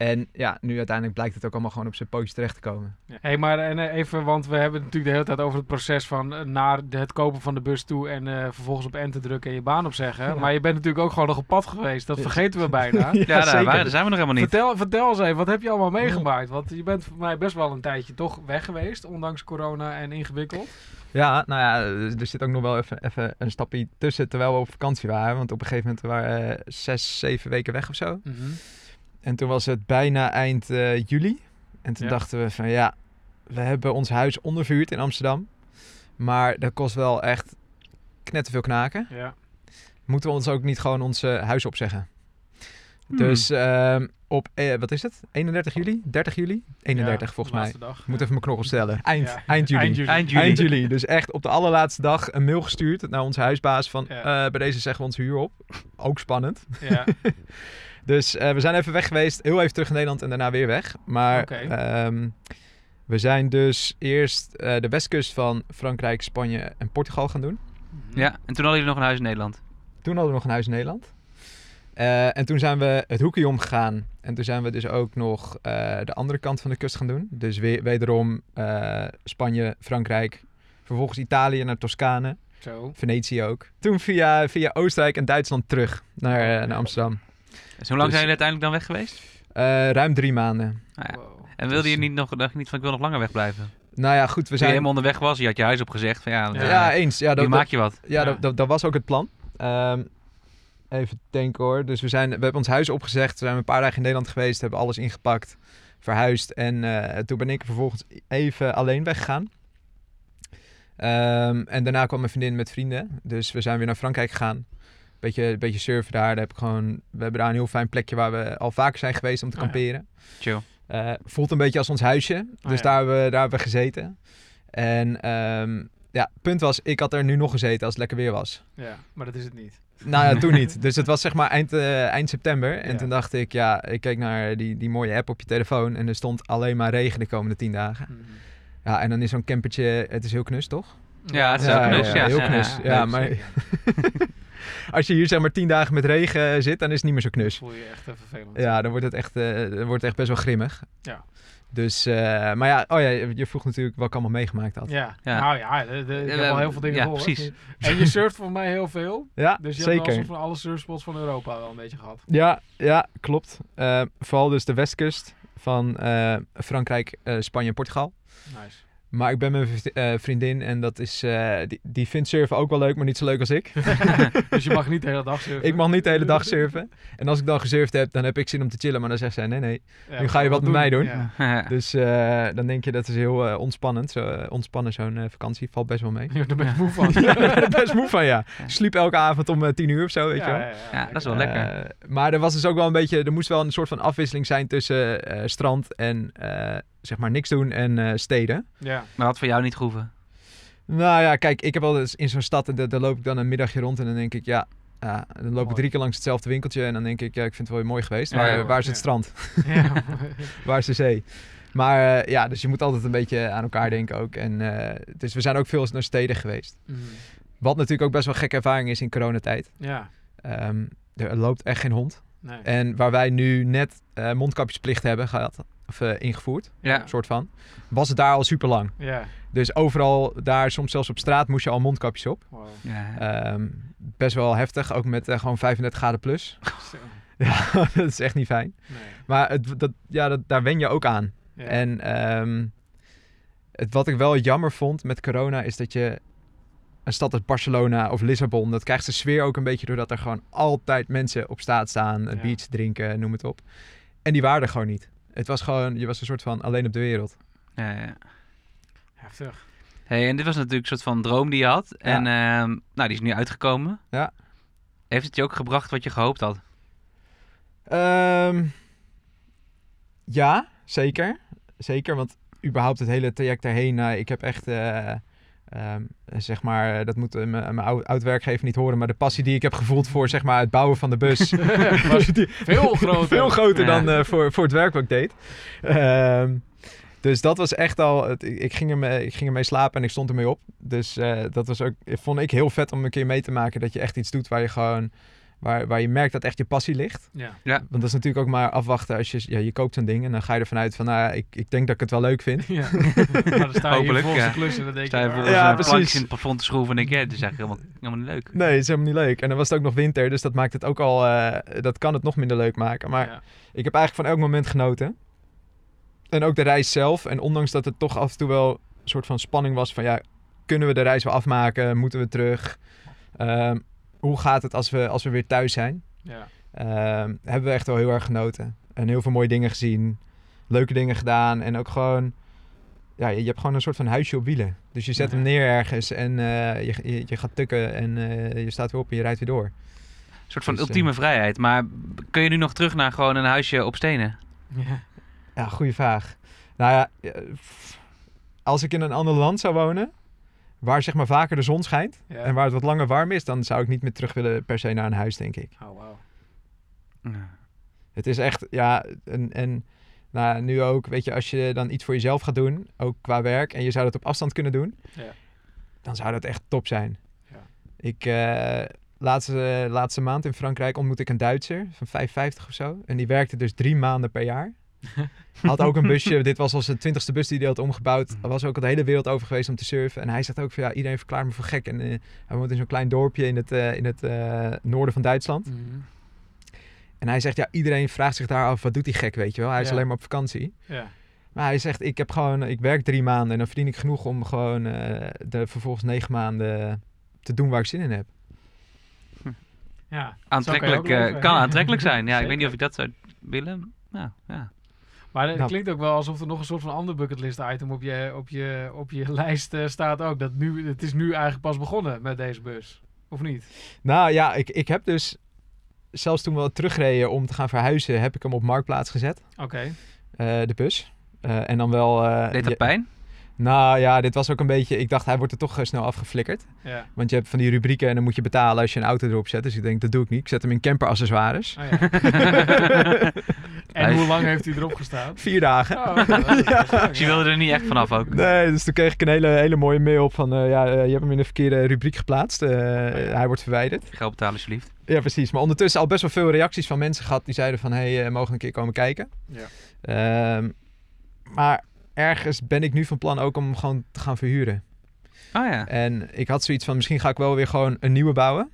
En ja, nu uiteindelijk blijkt het ook allemaal gewoon op zijn pootje terecht te komen. Hé, hey, maar en, eh, even, want we hebben het natuurlijk de hele tijd over het proces van eh, naar het kopen van de bus toe en eh, vervolgens op enter drukken en je baan opzeggen. Ja. Maar je bent natuurlijk ook gewoon nog op pad geweest. Dat vergeten we bijna. Ja, daar, zijn we nog helemaal niet. Vertel, vertel eens even, wat heb je allemaal meegemaakt? Want je bent voor mij best wel een tijdje toch weg geweest, ondanks corona en ingewikkeld. Ja, nou ja, er zit ook nog wel even, even een stapje tussen terwijl we op vakantie waren. Want op een gegeven moment waren we zes, zeven weken weg of zo. En toen was het bijna eind eh, juli. En toen Ja. dachten we van ja, we hebben ons huis onderverhuurd in Amsterdam. Maar dat kost wel echt knetterveel knaken. Ja. Moeten we ons ook niet gewoon ons huis opzeggen? Hmm. Dus ehm, op, eh, wat is het? 31 juli? 30 juli? 31 Ja, volgens mij. dag. Moet even mijn knokkels stellen. Eind, Ja. eind juli. Eind juli. Eind juli. Eind juli. Dus echt op de allerlaatste dag een mail gestuurd naar onze huisbaas van Ja. eh, bij deze zeggen we ons huur op. Ook spannend. Ja. Dus eh, we zijn even weg geweest, heel even terug in Nederland en daarna weer weg. Maar ehm, we zijn dus eerst eh, de westkust van Frankrijk, Spanje en Portugal gaan doen. Ja, en toen hadden jullie nog een huis in Nederland. Toen hadden we nog een huis in Nederland. Eh, en toen zijn we het hoekje omgegaan. En toen zijn we dus ook nog eh, de andere kant van de kust gaan doen. Dus weer, wederom eh, Spanje, Frankrijk. Vervolgens Italië naar Toscane. Zo. Venetië ook. Toen via, via Oostenrijk en Duitsland terug naar, naar Amsterdam. Dus hoe lang Dus- zijn jullie uiteindelijk dan weg geweest? Eh, ruim drie maanden. Nou ja. Wow. En wilde je Dus- niet nog, dacht je niet van ik wil nog langer wegblijven? Nou ja, goed, we Toen je zijn... helemaal onderweg was, je had je huis opgezegd. Van, ja, Ja. ja. Ja, eens. Ja, hier dat, maak je wat. Ja, Ja. Dat, dat, dat was ook het plan. Ehm, even denken hoor. Dus we, zijn, we hebben ons huis opgezegd. We zijn een paar dagen in Nederland geweest. Hebben alles ingepakt. Verhuisd. En eh, toen ben ik er vervolgens even alleen weggegaan. Ehm, en daarna kwam mijn vriendin met vrienden. Dus we zijn weer naar Frankrijk gegaan. Beetje, beetje surfen daar. daar heb ik gewoon, we hebben daar een heel fijn plekje waar we al vaker zijn geweest om te Oh kamperen. Chill. Eh, voelt een beetje als ons huisje. Oh dus daar, hebben we, daar hebben we gezeten. En ehm, ja, punt was, ik had er nu nog gezeten als het lekker weer was. Ja, maar dat is het niet. Nou ja, toen niet. Dus het was zeg maar eind, eh, eind september. En Ja. toen dacht ik, ja, ik keek naar die, die mooie app op je telefoon. En er stond alleen maar regen de komende tien dagen. Mhm. Ja, en dan is zo'n campertje, het is heel knus, toch? Ja, het is Ja, ook knus. ja, Ja, heel knus. ja. Maar. als je hier zeg maar tien dagen met regen zit, dan is het niet meer zo knus. voel je echt even vervelend. Ja, dan wordt het echt, eh, dan wordt het echt best wel grimmig. Ja. Dus, eh, maar ja, oh ja, je vroeg natuurlijk wat ik allemaal meegemaakt had. Ja. Ja. nou ja, de, de, ik heb al heel veel dingen ja, gehoord. precies. En je surft voor mij heel veel. Ja, Dus je hebt wel zeker. zo van alle surfspots van Europa wel een beetje gehad. Ja, ja, klopt. Eh, vooral dus de westkust van eh, Frankrijk, eh, Spanje en Portugal. Nice. Maar ik ben met mijn eh, vriendin en dat is, eh, die, die vindt surfen ook wel leuk, maar niet zo leuk als ik. dus je mag niet de hele dag surfen. ik mag niet de hele dag surfen. En als ik dan gesurfd heb, dan heb ik zin om te chillen. Maar dan zegt zij, nee, nee. Ja, nu ga je wat met mij doen. Ja. Dus eh, dan denk je, dat is heel eh, ontspannend. Zo, eh, ontspannen zo'n vakantie. Valt best wel mee. Je er best moe van. ja, daar ben ik best moe van, ja. Sliep elke avond om eh, tien uur of zo, weet je wel. Ja, dat is wel lekker. Eh, maar er was dus ook wel een beetje, er moest wel een soort van afwisseling zijn tussen eh, strand en eh, zeg maar niks doen en eh, steden. Ja. Maar wat voor jou niet groeven? Nou ja, kijk, ik heb wel eens in zo'n stad en daar loop ik dan een middagje rond en dan denk ik, ja, ja dan loop ik drie keer langs hetzelfde winkeltje en dan denk ik, ja, ik vind het wel weer mooi geweest. Ja, Waar, is het ja. strand? ja. Waar is de zee? Maar eh, ja, dus je moet altijd een beetje aan elkaar denken ook. En, eh, dus we zijn ook veel eens naar steden geweest. Mhm. Wat natuurlijk ook best wel gekke ervaring is in coronatijd. ja. Ehm, er loopt echt geen hond. Nee. En waar wij nu net eh, mondkapjesplicht hebben gehad, of eh, ingevoerd, Ja. soort van, was het daar al super lang. Ja. Dus overal daar, soms zelfs op straat, moest je al mondkapjes op. Wow. ja. Ehm, best wel heftig, ook met eh, gewoon 35 graden plus. Ja, dat is echt niet fijn. Nee. Maar het, dat, ja, dat, daar wen je ook aan. Ja. En ehm, het, wat ik wel jammer vond met corona is dat je een stad als Barcelona of Lissabon, dat krijgt de sfeer ook een beetje doordat er gewoon altijd mensen op straat staan, een Ja. biertje drinken, noem het op. En die waren er gewoon niet. Het was gewoon, je was een soort van alleen op de wereld. Ja, ja. Heftig. Hey, en dit was natuurlijk een soort van droom die je had. En ehm, nou, die is nu uitgekomen. Ja. Heeft het je ook gebracht wat je gehoopt had? Ehm, ja, zeker. Zeker, want überhaupt het hele traject daarheen, nou, ik heb echt, eh, ehm, zeg maar, eh, dat moet eh, mijn mijn oud- oud-werkgever niet horen, maar de passie die ik heb gevoeld voor, zeg maar, het bouwen van de bus, was die, Veel groter. veel groter Ja. dan eh, voor, voor het werk wat ik deed. Ehm, dus dat was echt al, het- ik, ging ermee, ik ging ermee slapen en ik stond ermee op. Dus dat was ook, vond ik heel vet om een keer mee te maken dat je echt iets doet waar je gewoon, waar, waar je merkt dat echt je passie ligt. Ja. Want dat is natuurlijk ook maar afwachten als je, ja, je koopt zo'n ding en dan ga je ervan uit van, nou, ja, ik, ik denk dat ik het wel leuk vind. ja. maar dan sta je Hopelijk, ja. de klus en dan denk Sta je Ja, ja, precies. in het plafond te schroeven en denk je, ja, dit is eigenlijk helemaal, helemaal niet leuk. Nee, het is helemaal niet leuk. En dan was het ook nog winter, dus dat maakt het ook al, eh, dat kan het nog minder leuk maken. Maar ja. ik heb eigenlijk van elk moment genoten. En ook de reis zelf. En ondanks dat het toch af en toe wel een soort van spanning was van, ja, kunnen we de reis wel afmaken? Moeten we terug? Ehm, hoe gaat het als we, als we weer thuis zijn? Ja. Ehm, hebben we echt wel heel erg genoten. En heel veel mooie dingen gezien. Leuke dingen gedaan. En ook gewoon... Ja, je, je hebt gewoon een soort van huisje op wielen. Dus je zet Ja. hem neer ergens en eh, je, je, je gaat tukken en eh, je staat weer op en je rijdt weer door. Een soort van Dus, eh, ultieme vrijheid. Maar kun je nu nog terug naar gewoon een huisje op stenen? Ja. Ja, goede vraag. Nou ja, als ik in een ander land zou wonen, waar zeg maar vaker de zon schijnt Ja. en waar het wat langer warm is, dan zou ik niet meer terug willen per se naar een huis, denk ik. Oh. Ja. Het is echt, ja, en, en nou, nu ook, weet je, als je dan iets voor jezelf gaat doen, ook qua werk, en je zou dat op afstand kunnen doen, Ja. dan zou dat echt top zijn. Ja. Ik, eh, laatste, laatste maand in Frankrijk ontmoette ik een Duitser van 55 of zo, en die werkte dus drie maanden per jaar. Had ook een busje, dit was al zijn twintigste bus die hij had omgebouwd. Hij was ook al de hele wereld over geweest om te surfen. En hij zegt ook van ja, iedereen verklaart me voor gek. En eh, hij woont in zo'n klein dorpje in het, eh, in het eh, noorden van Duitsland. Mhm. En hij zegt ja, iedereen vraagt zich daar af, wat doet die gek, weet je wel. Hij is Ja. alleen maar op vakantie. Ja. Maar hij zegt, ik heb gewoon, ik werk drie maanden en dan verdien ik genoeg om gewoon eh, de vervolgens negen maanden te doen waar ik zin in heb. Ja. Aantrekkelijk, kan eh, kan aantrekkelijk zijn. Ja, ik weet niet of ik dat zou willen. Ja, ja. Maar het Nou. klinkt ook wel alsof er nog een soort van ander bucketlist item op je, op je, op je lijst eh, staat ook. Dat nu, het is nu eigenlijk pas begonnen met deze bus. Of niet? Nou ja, ik, ik heb dus, zelfs toen we terugreden om te gaan verhuizen, heb ik hem op Marktplaats gezet. Oké. eh, de bus. Eh, en dan wel... eh, Deed dat je- pijn? Nou ja, dit was ook een beetje... Ik dacht, hij wordt er toch eh, snel afgeflikkerd. Ja. Want je hebt van die rubrieken en dan moet je betalen als je een auto erop zet. Dus ik denk, dat doe ik niet. Ik zet hem in camperaccessoires. Oh, ja. en Hij- hoe lang heeft hij erop gestaan? Vier dagen. Oh, Dus je wilde er niet echt vanaf ook. Nee, dus toen kreeg ik een hele, hele mooie mail van... eh, ja, eh, je hebt hem in de verkeerde rubriek geplaatst. Eh, Hij wordt verwijderd. Geld betalen alsjeblieft. Ja, precies. Maar ondertussen al best wel veel reacties van mensen gehad... die zeiden van, hé, hey, mogen we een keer komen kijken? Ja. Ehm, maar ergens ben ik nu van plan ook om hem gewoon te gaan verhuren. Oh ja. En ik had zoiets van, misschien ga ik wel weer gewoon een nieuwe bouwen.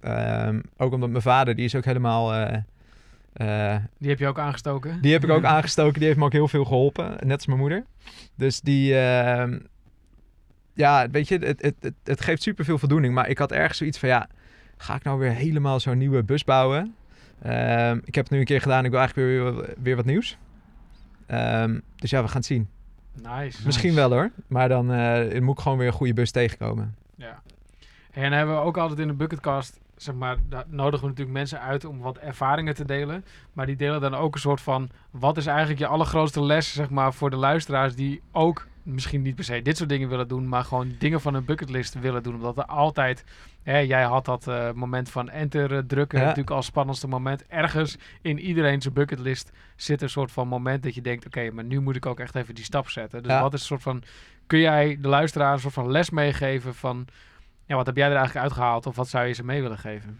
Ehm, ook omdat mijn vader, die is ook helemaal... eh, eh, Die heb je ook aangestoken? die heb ik ook aangestoken, die heeft me ook heel veel geholpen. Net als mijn moeder. Dus die... ehm, ja, weet je, het, het, het, het geeft superveel voldoening. Maar ik had ergens zoiets van, ja... Ga ik nou weer helemaal zo'n nieuwe bus bouwen? Ehm, ik heb het nu een keer gedaan. Ik wil eigenlijk weer, weer wat nieuws. Ehm, dus ja, we gaan het zien. Nice. Misschien wel hoor. Maar dan eh, moet ik gewoon weer een goede bus tegenkomen. Ja. En dan hebben we ook altijd in de bucketcast, zeg maar, daar nodigen we natuurlijk mensen uit om wat ervaringen te delen. Maar die delen dan ook een soort van, wat is eigenlijk je allergrootste les, zeg maar, voor de luisteraars die ook misschien niet per se dit soort dingen willen doen, maar gewoon dingen van een bucketlist willen doen. Omdat er altijd, hè, jij had dat eh, moment van enter eh, drukken, Ja. natuurlijk als spannendste moment. Ergens in iedereen zijn bucketlist zit een soort van moment dat je denkt, oké, maar nu moet ik ook echt even die stap zetten. Dus Ja. wat is een soort van, kun jij de luisteraar een soort van les meegeven van, ja, wat heb jij er eigenlijk uitgehaald of wat zou je ze mee willen geven?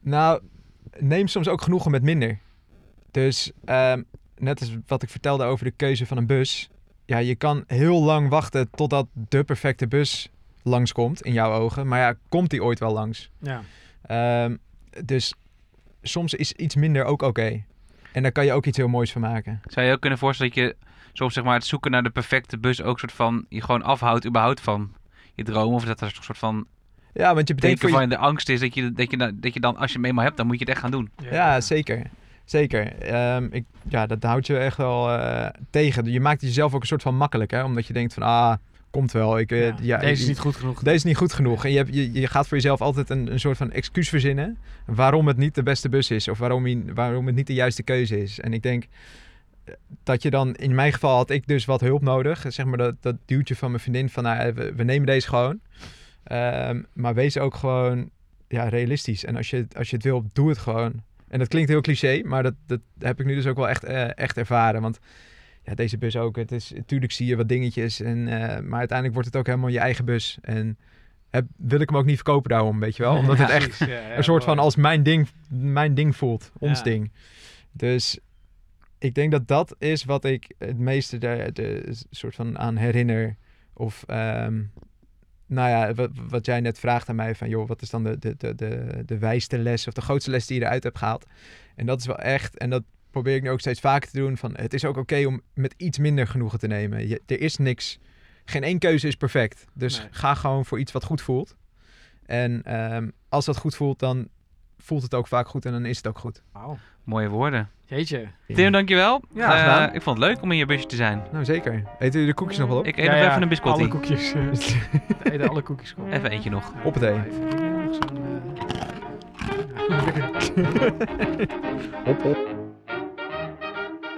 Nou, neem soms ook genoegen met minder. Dus ehm, net als wat ik vertelde over de keuze van een bus. Ja, je kan heel lang wachten totdat de perfecte bus langskomt in jouw ogen. Maar ja, komt die ooit wel langs? Ja. Ehm, dus soms is iets minder ook oké. En daar kan je ook iets heel moois van maken. Zou je ook kunnen voorstellen dat je soms zeg maar het zoeken naar de perfecte bus ook soort van je gewoon afhoudt überhaupt van je droom of dat er een soort van Ja, want je voor je... van de angst is dat je, dat, je, dan- dat je dan als je hem eenmaal hebt dan moet je het echt gaan doen. Ja, zeker. Zeker. Ehm, ik, ja, dat houdt je echt wel eh, tegen. Je maakt jezelf ook een soort van makkelijk, hè? Omdat je denkt van, ah, komt wel. Ik, eh, Ja, ja, Deze is niet goed genoeg. Deze is niet goed genoeg. En je, hebt, je, je gaat voor jezelf altijd een, een soort van excuus verzinnen waarom het niet de beste bus is. Of waarom, hij, waarom het niet de juiste keuze is. En ik denk eh, dat je dan, in mijn geval had ik dus wat hulp nodig. Zeg maar dat, dat duwtje van mijn vriendin van, nou, we, we nemen deze gewoon. Ehm, maar wees ook gewoon ja, realistisch. En als je, als je het wil, doe het gewoon. En dat klinkt heel cliché, maar dat, dat heb ik nu dus ook wel echt, eh, echt ervaren. Want ja, deze bus ook, het is, natuurlijk zie je wat dingetjes. En, eh, maar uiteindelijk wordt het ook helemaal je eigen bus. En heb, wil ik hem ook niet verkopen daarom, weet je wel. Omdat het echt Precies, ja, ja, een soort van als mijn ding, mijn ding voelt. Ons ding. Dus ik denk dat dat is wat ik het meeste de, de soort van aan herinner. Of ehm, nou ja, wat, wat jij net vraagt aan mij van joh, wat is dan de, de, de, de, de wijste les of de grootste les die je eruit hebt gehaald? En dat is wel echt, en dat probeer ik nu ook steeds vaker te doen, van het is ook oké om met iets minder genoegen te nemen. Je, er is niks, geen één keuze is perfect. Dus Nee. ga gewoon voor iets wat goed voelt. En ehm, als dat goed voelt, dan voelt het ook vaak goed en dan is het ook goed. Wauw. Mooie woorden. Jeetje. Tim, dankjewel. Ja, Eh, gedaan. ik vond het leuk om in je busje te zijn. Nou, zeker. Eten jullie de koekjes nog wel op? Ik eet nog even een biscotti. Alle koekjes. eh, we eten alle koekjes gewoon. Even eentje nog. Op het eten. Even hier nog zo'n, eh, Hop, hop.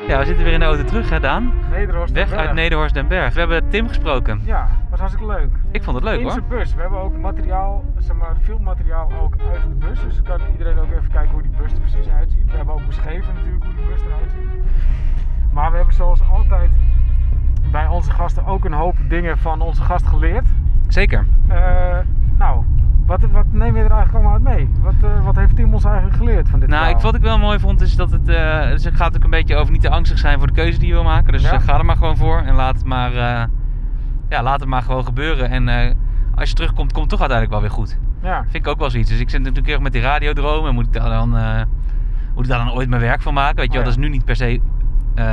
Ja, we zitten weer in de auto terug, hè Daan? Nederhorst Weg uit. Nederhorst den Berg. We hebben Tim gesproken. Ja, was hartstikke leuk. Ik vond het leuk In hoor. zijn bus. We hebben ook materiaal, zeg maar, filmmateriaal ook uit de bus. Dus dan kan iedereen ook even kijken hoe die bus er precies uitziet. We hebben ook beschreven natuurlijk hoe die bus eruit ziet. Maar we hebben zoals altijd bij onze gasten ook een hoop dingen van onze gast geleerd. Zeker. Eh, nou, wat, wat neem je er eigenlijk allemaal uit mee? Wat, eh, wat heeft Tim ons eigenlijk geleerd van dit Nou, ik, wat ik wel mooi vond is dat het, eh, dus het gaat ook een beetje over niet te angstig zijn voor de keuze die je wil maken. Dus Ja. eh, ga er maar gewoon voor en laat het maar, ja, laat het maar gewoon gebeuren. En als je terugkomt, komt het toch uiteindelijk wel weer goed. Ja, Vind ik ook wel zoiets. Dus ik zit natuurlijk heel erg met die radiodroom en moet ik daar dan, moet ik daar dan ooit mijn werk van maken? Weet je wel, Oh dat is nu niet per se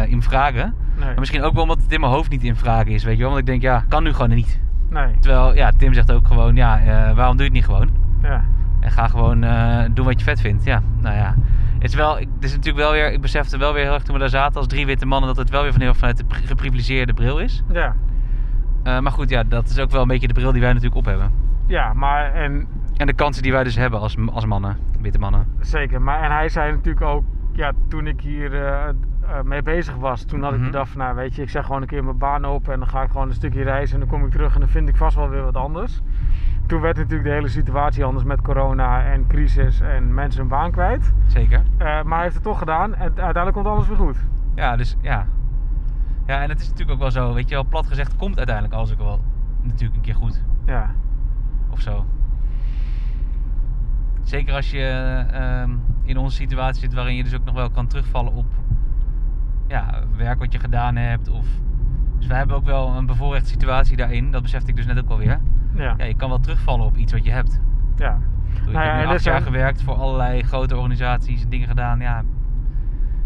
in vragen. nee. Maar misschien ook wel omdat het in mijn hoofd niet in vragen is, weet je wel. Want ik denk, ja, kan nu gewoon niet. Nee. Terwijl, ja, Tim zegt ook gewoon, ja, eh, waarom doe je het niet gewoon? Ja. En ga gewoon eh, doen wat je vet vindt. Ja, nou ja. Het is, wel, ik- het is natuurlijk wel weer, ik besefte wel weer heel erg toen we daar zaten als drie witte mannen, dat het wel weer van heel vanuit de pri- geprivilegeerde bril is. Ja. Eh, maar goed, ja, dat is ook wel een beetje de bril die wij natuurlijk op hebben. ja, maar en En de kansen die wij dus hebben als, als mannen, witte mannen. Zeker, maar en hij zei natuurlijk ook, ja, toen ik hier mee bezig was, toen had ik Mhm. bedacht van, nou weet je, ik zeg gewoon een keer mijn baan op en dan ga ik gewoon een stukje reizen en dan kom ik terug en dan vind ik vast wel weer wat anders. Toen werd natuurlijk de hele situatie anders met corona en crisis en mensen hun baan kwijt. Zeker. Eh, maar hij heeft het toch gedaan en uiteindelijk komt alles weer goed. Ja, dus ja. Ja, en het is natuurlijk ook wel zo, weet je wel, plat gezegd komt uiteindelijk alles ook wel natuurlijk een keer goed. Ja, of zo. Zeker als je ehm, in onze situatie zit waarin je dus ook nog wel kan terugvallen op ja, werk wat je gedaan hebt. Of... Dus wij hebben ook wel een bevoorrechte situatie daarin, dat besefte ik dus net ook alweer. ja, Ja, je kan wel terugvallen op iets wat je hebt. ja. Nou ik heb nu acht jaar gewerkt voor allerlei grote organisaties en dingen gedaan. Ja,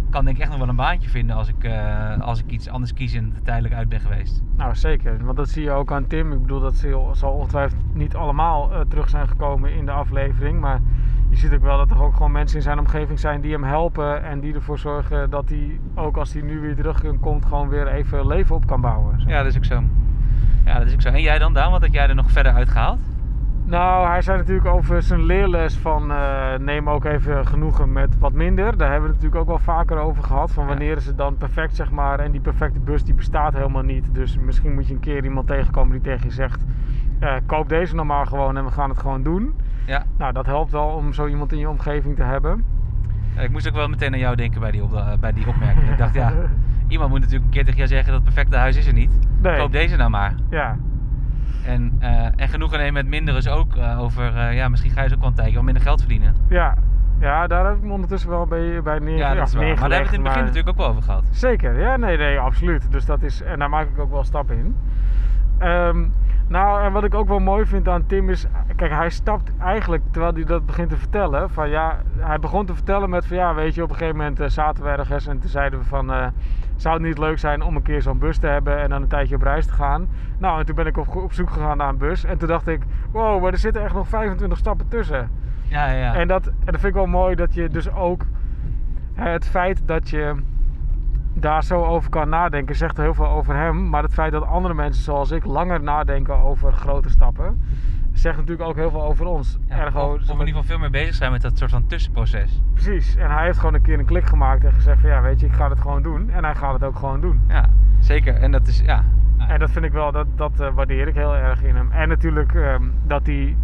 kan denk ik echt nog wel een baantje vinden als ik, eh, als ik iets anders kies en er tijdelijk uit ben geweest. Nou zeker, want dat zie je ook aan Tim. Ik bedoel, dat zal zal ongetwijfeld niet allemaal eh, terug zijn gekomen in de aflevering. Maar je ziet ook wel dat er ook gewoon mensen in zijn omgeving zijn die hem helpen. En die ervoor zorgen dat hij, ook als hij nu weer terugkomt, gewoon weer even leven op kan bouwen. Ja, dat is ook zo. Ja, dat is ook zo. En jij dan, Daan? Wat heb jij er nog verder uitgehaald? Nou, hij zei natuurlijk over zijn leerles van eh, neem ook even genoegen met wat minder. Daar hebben we het natuurlijk ook wel vaker over gehad. Van wanneer is het dan perfect, zeg maar. En die perfecte bus die bestaat helemaal niet. Dus misschien moet je een keer iemand tegenkomen die tegen je zegt... eh, koop deze nou maar gewoon en we gaan het gewoon doen. Ja. Nou, dat helpt wel om zo iemand in je omgeving te hebben. Ja, Ik moest ook wel meteen aan jou denken bij die, op, eh, bij die opmerking. ik dacht, ja, iemand moet natuurlijk een keer tegen jou zeggen dat het perfecte huis is er niet. Nee. Koop deze nou maar. Ja, En, eh, en genoegen nemen met minder is ook over, ja, misschien ga je dus ook wel een tijdje wat minder geld verdienen. ja. Ja, daar heb ik me ondertussen wel bij, bij neer, Ja, dat is waar. Maar daar hebben we het in het begin maar- natuurlijk ook wel over gehad. Zeker, ja, nee, nee, absoluut. Dus dat is, en daar maak ik ook wel stappen in. Ehm, nou, en wat ik ook wel mooi vind aan Tim is, kijk, hij stapt eigenlijk terwijl hij dat begint te vertellen. Van ja, hij begon te vertellen met van ja, weet je, op een gegeven moment eh, zaten we ergens en toen zeiden we van, eh, zou het niet leuk zijn om een keer zo'n bus te hebben en dan een tijdje op reis te gaan? Nou, en toen ben ik op, op zoek gegaan naar een bus en toen dacht ik, wow, maar er zitten echt nog 25 stappen tussen. Ja, ja. En, dat, en dat vind ik wel mooi dat je dus ook hè, het feit dat je daar zo over kan nadenken, zegt heel veel over hem. Maar het feit dat andere mensen zoals ik langer nadenken over grote stappen, zegt natuurlijk ook heel veel over ons. Ja, Ergo, of, of in ieder geval veel meer bezig zijn met dat soort van tussenproces. Precies. En hij heeft gewoon een keer een klik gemaakt en gezegd van ja, weet je, ik ga het gewoon doen. En hij gaat het ook gewoon doen. Ja, zeker. En dat is, ja. En dat vind ik wel, dat, dat eh, waardeer ik heel erg in hem. En natuurlijk ehm, dat hij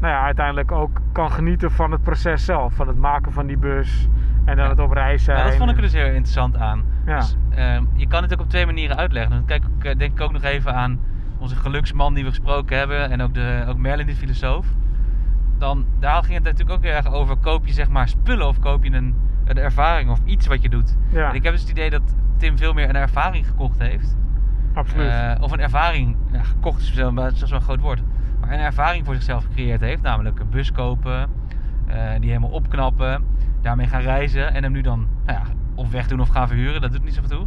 nou ja, uiteindelijk ook kan genieten van het proces zelf. Van het maken van die bus en dan Ja. het op reis zijn. Nou, dat vond ik er dus heel interessant aan. Ja. Dus, ehm, je kan het ook op twee manieren uitleggen. Dan kijk ik eh, denk ik ook nog even aan onze geluksman die we gesproken hebben. En ook, de, ook Merlin, die filosoof. Dan, daar ging het natuurlijk ook heel erg over. Koop je zeg maar spullen of koop je een, een ervaring of iets wat je doet. Ja, En ik heb dus het idee dat Tim veel meer een ervaring gekocht heeft. absoluut. Eh, of een ervaring, ja, gekocht is wel- dat is wel een groot woord. Maar een ervaring voor zichzelf gecreëerd heeft. Namelijk een bus kopen, eh, die helemaal opknappen, daarmee gaan reizen en hem nu dan nou ja, of wegdoen of gaan verhuren. Dat doet niet zoveel toe.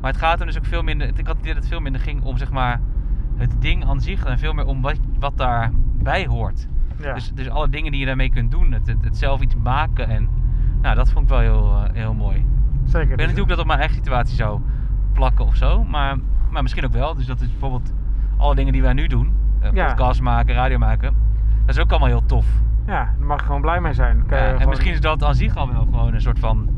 Maar het gaat hem dus ook veel minder. Ik had het idee dat het veel minder ging om zeg maar het ding aan zich en veel meer om wat, wat daarbij hoort. Ja. Dus, dus alle dingen die je daarmee kunt doen, het, het, het zelf iets maken en nou, dat vond ik wel heel, eh, heel mooi. Zeker. Ik weet Dus- ik dat op mijn eigen situatie zou plakken of zo, maar, maar misschien ook wel. Dus dat is bijvoorbeeld alle dingen die wij nu doen, Ja. podcast maken, radio maken, dat is ook allemaal heel tof. Ja, daar mag je gewoon blij mee zijn. Ja, en gewoon- misschien is dat aan zich al wel gewoon een soort van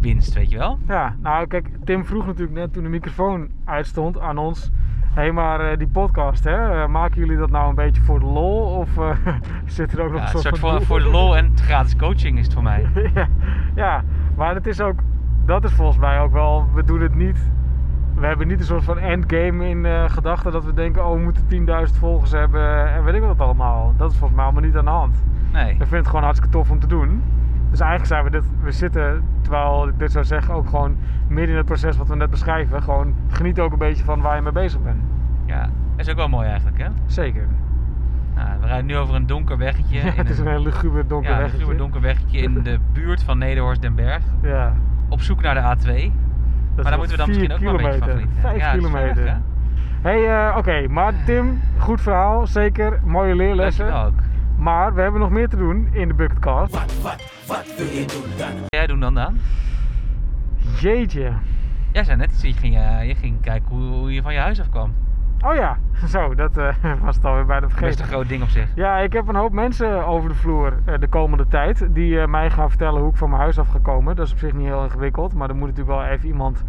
winst, weet je wel? Ja, nou kijk, Tim vroeg natuurlijk net toen de microfoon uitstond aan ons. Hé, hey, maar eh, die podcast, hè, eh, maken jullie dat nou een beetje voor de lol? Of eh, zit er ook nog Ja, een een soort, soort van voor, voor de lol en gratis coaching is het voor mij. ja, ja, maar het is ook, dat is volgens mij ook wel, we doen het niet. We hebben niet een soort van endgame in eh, gedachten dat we denken, oh we moeten 10.000 volgers hebben en weet ik wat allemaal. Dat is volgens mij allemaal niet aan de hand. Nee. Ik vind het gewoon hartstikke tof om te doen. Dus eigenlijk zijn we dit, we zitten, terwijl ik dit zou zeggen, ook gewoon midden in het proces wat we net beschrijven. Gewoon geniet ook een beetje van waar je mee bezig bent. Ja, is ook wel mooi eigenlijk, hè? Zeker. Nou, we rijden nu over een donker weggetje. Ja, het is een heel luguber donker ja, weggetje. een donker weggetje in de buurt van Nederhorst den Berg. Ja. Op zoek naar de A2. Maar daar moeten we dan vier misschien ook wel een beetje van kilometer. genieten. Vijf Ja, dat is ver kilometer. weg, hè? hey, eh, oké, maar Tim, goed verhaal, zeker. Mooie leerlessen. Dankjewel ook. Maar we hebben nog meer te doen in de Bucketcast. Wat jij doen dan, Daan? Jeetje. Jij zei net, je ging, eh, je ging kijken hoe, hoe je van je huis afkwam. Oh ja, zo, dat eh, was het alweer bijna vergeten. Best een groot ding op zich. Ja, ik heb een hoop mensen over de vloer eh, de komende tijd die eh, mij gaan vertellen hoe ik van mijn huis af ga komen. Dat is op zich niet heel ingewikkeld, maar er moet natuurlijk wel even iemand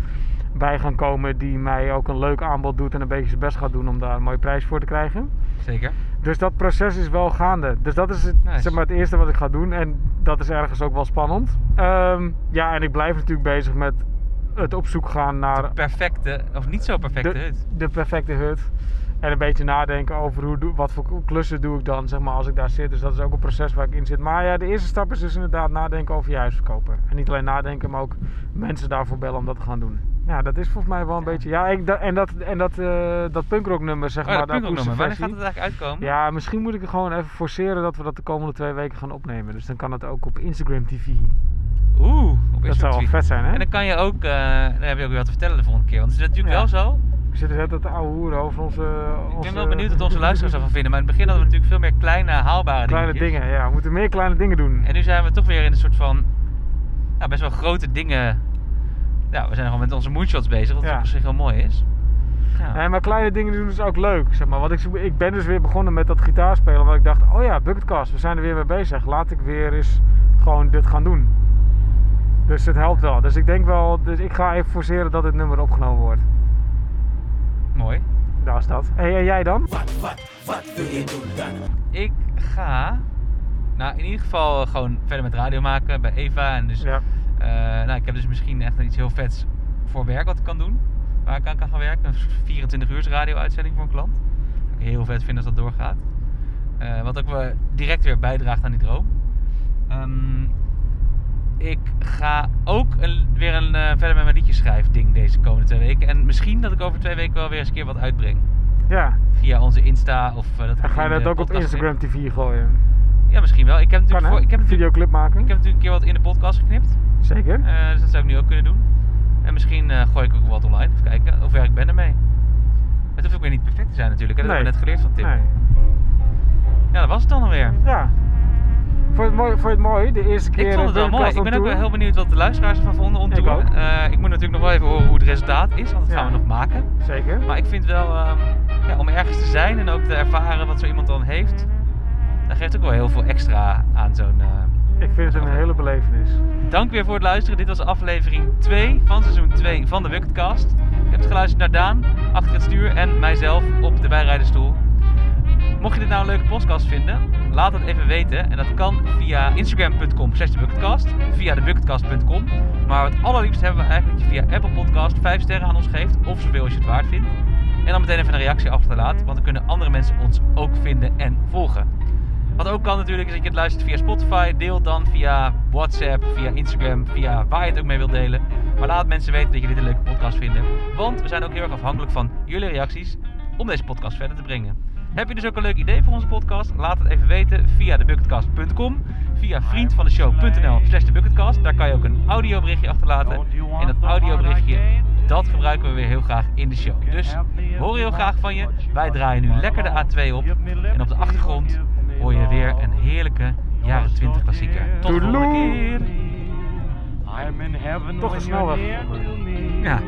bij gaan komen die mij ook een leuk aanbod doet en een beetje zijn best gaat doen om daar een mooie prijs voor te krijgen. Zeker. Dus dat proces is wel gaande. Dus dat is het, Nice. zeg maar, het eerste wat ik ga doen en dat is ergens ook wel spannend. Ehm, ja, en ik blijf natuurlijk bezig met het op zoek gaan naar Perfecte, of niet zo perfecte de, hut. de perfecte hut. En een beetje nadenken over hoe, wat voor klussen doe ik dan zeg maar, als ik daar zit. Dus dat is ook een proces waar ik in zit. Maar ja, de eerste stap is dus inderdaad nadenken over je huis verkopen. En niet alleen nadenken, maar ook mensen daarvoor bellen om dat te gaan doen. Ja, dat is volgens mij wel een beetje... Ja, ik, en dat, en dat, eh dat punkrocknummer, zeg Oh, maar, dat de punkrocknummer. Wanneer gaat het eigenlijk uitkomen? Ja, misschien moet ik er gewoon even forceren dat we dat de komende twee weken gaan opnemen. Dus dan kan het ook op Instagram TV. Oeh, op Dat zou wel vet zijn, hè? En dan kan je ook, eh dan heb je ook weer wat te vertellen de volgende keer. Want het is natuurlijk Ja. wel zo. We zitten net het oude hoeren over onze... Ik onze ben wel benieuwd wat onze luisteraars ervan vinden. Maar in het begin hadden we natuurlijk veel meer kleine, haalbare Kleine dingetjes. dingen, ja. We moeten meer kleine dingen doen. En nu zijn we toch weer in een soort van, nou, best wel grote dingen. Ja, we zijn gewoon met onze moonshots bezig, wat Ja. op zich heel mooi is. Ja. Nee, maar kleine dingen doen is ook leuk, zeg maar. Want ik, ik ben dus weer begonnen met dat gitaarspelen, omdat ik dacht, oh ja, Bucketcast, we zijn er weer mee bezig. Laat ik weer eens gewoon dit gaan doen. Dus het helpt wel. Dus ik denk wel, dus ik ga even forceren dat dit nummer opgenomen wordt. Mooi. Daar is dat. Hey, en jij dan? Ik ga, nou in ieder geval gewoon verder met radio maken bij Eva. En dus, Ja. eh, nou, ik heb dus misschien echt iets heel vets voor werk wat ik kan doen. Waar ik aan kan gaan werken. Een soort 24 uur radio uitzending voor een klant. Wat ik heel vet vind als dat doorgaat. Eh, wat ook weer direct weer bijdraagt aan die droom. Ehm, ik ga ook een, weer een, eh, verder met mijn liedjes schrijven ding deze komende twee weken. En misschien dat ik over twee weken wel weer eens een keer wat uitbreng. Ja. Via onze Insta of eh, dat En ga je dat ook op Instagram TV gooien? Ja, misschien wel. Ik heb Kan natuurlijk, voor, ik heb Videoclip maken? ik heb natuurlijk een keer wat in de podcast geknipt. Zeker. Eh, dus dat zou ik nu ook kunnen doen. En misschien gooi ik ook wat online. Even kijken hoe ver ik ben ermee. Het hoeft ook weer niet perfect te zijn natuurlijk. Hè? Dat hebben we net geleerd van Tim. Nee. Ja, dat was het dan alweer. Ja. Vond je het mooi? Vond het mooi? De eerste keer Ik vond het wel mooi. Ik ben ook wel heel benieuwd wat de luisteraars ervan vonden on Ik tour. ook. Eh, ik moet natuurlijk nog wel even horen hoe het resultaat is, want dat gaan we nog maken. Zeker. Maar ik vind wel, ehm, ja, om ergens te zijn en ook te ervaren wat zo iemand dan heeft, dat geeft ook wel heel veel extra aan zo'n... eh, Ik vind het een hele belevenis. Dank weer voor het luisteren. Dit was aflevering 2 van seizoen 2 van de Bucketcast. Je hebt geluisterd naar Daan achter het stuur en mijzelf op de bijrijderstoel. Mocht je dit nou een leuke podcast vinden, laat het even weten. En dat kan via instagram.com slash thebucketcast, via thebucketcast.com. Maar het allerliefst hebben we eigenlijk dat je via Apple Podcast 5 sterren aan ons geeft, of zoveel als je het waard vindt. En dan meteen even een reactie achterlaat, want dan kunnen andere mensen ons ook vinden en volgen. Wat ook kan natuurlijk is dat je het luistert via Spotify. Deel dan via WhatsApp, via Instagram, via waar je het ook mee wilt delen. Maar laat mensen weten dat je dit een leuke podcast vindt. Want we zijn ook heel erg afhankelijk van jullie reacties om deze podcast verder te brengen. Heb je dus ook een leuk idee voor onze podcast? Laat het even weten via thebucketcast.com, via vriendvandeshow.nl slash thebucketcast. Daar kan je ook een audioberichtje achterlaten. En dat audioberichtje, dat gebruiken we weer heel graag in de show. Dus hoor heel graag van je. Wij draaien nu lekker de A2 op. En op de achtergrond hoor je weer een heerlijke jaren 20 klassieker. Tot de volgende keer. I'm in heaven Toch de when snelweg. Ja,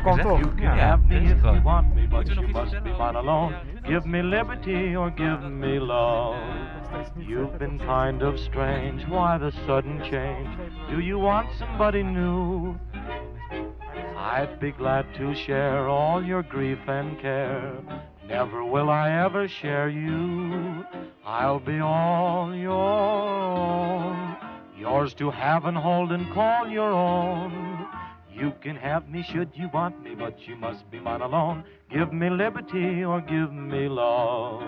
Kwam You can Ja. have me if you want me, but you must be mine alone. Give me liberty or give me love. You've been kind of strange. Why the sudden change? Do you want somebody new? I'd be glad to share all your grief and care. Never will I ever share you. I'll be all your own. Yours to have and hold and call your own. You can have me should you want me, but you must be mine alone. Give me liberty or give me love.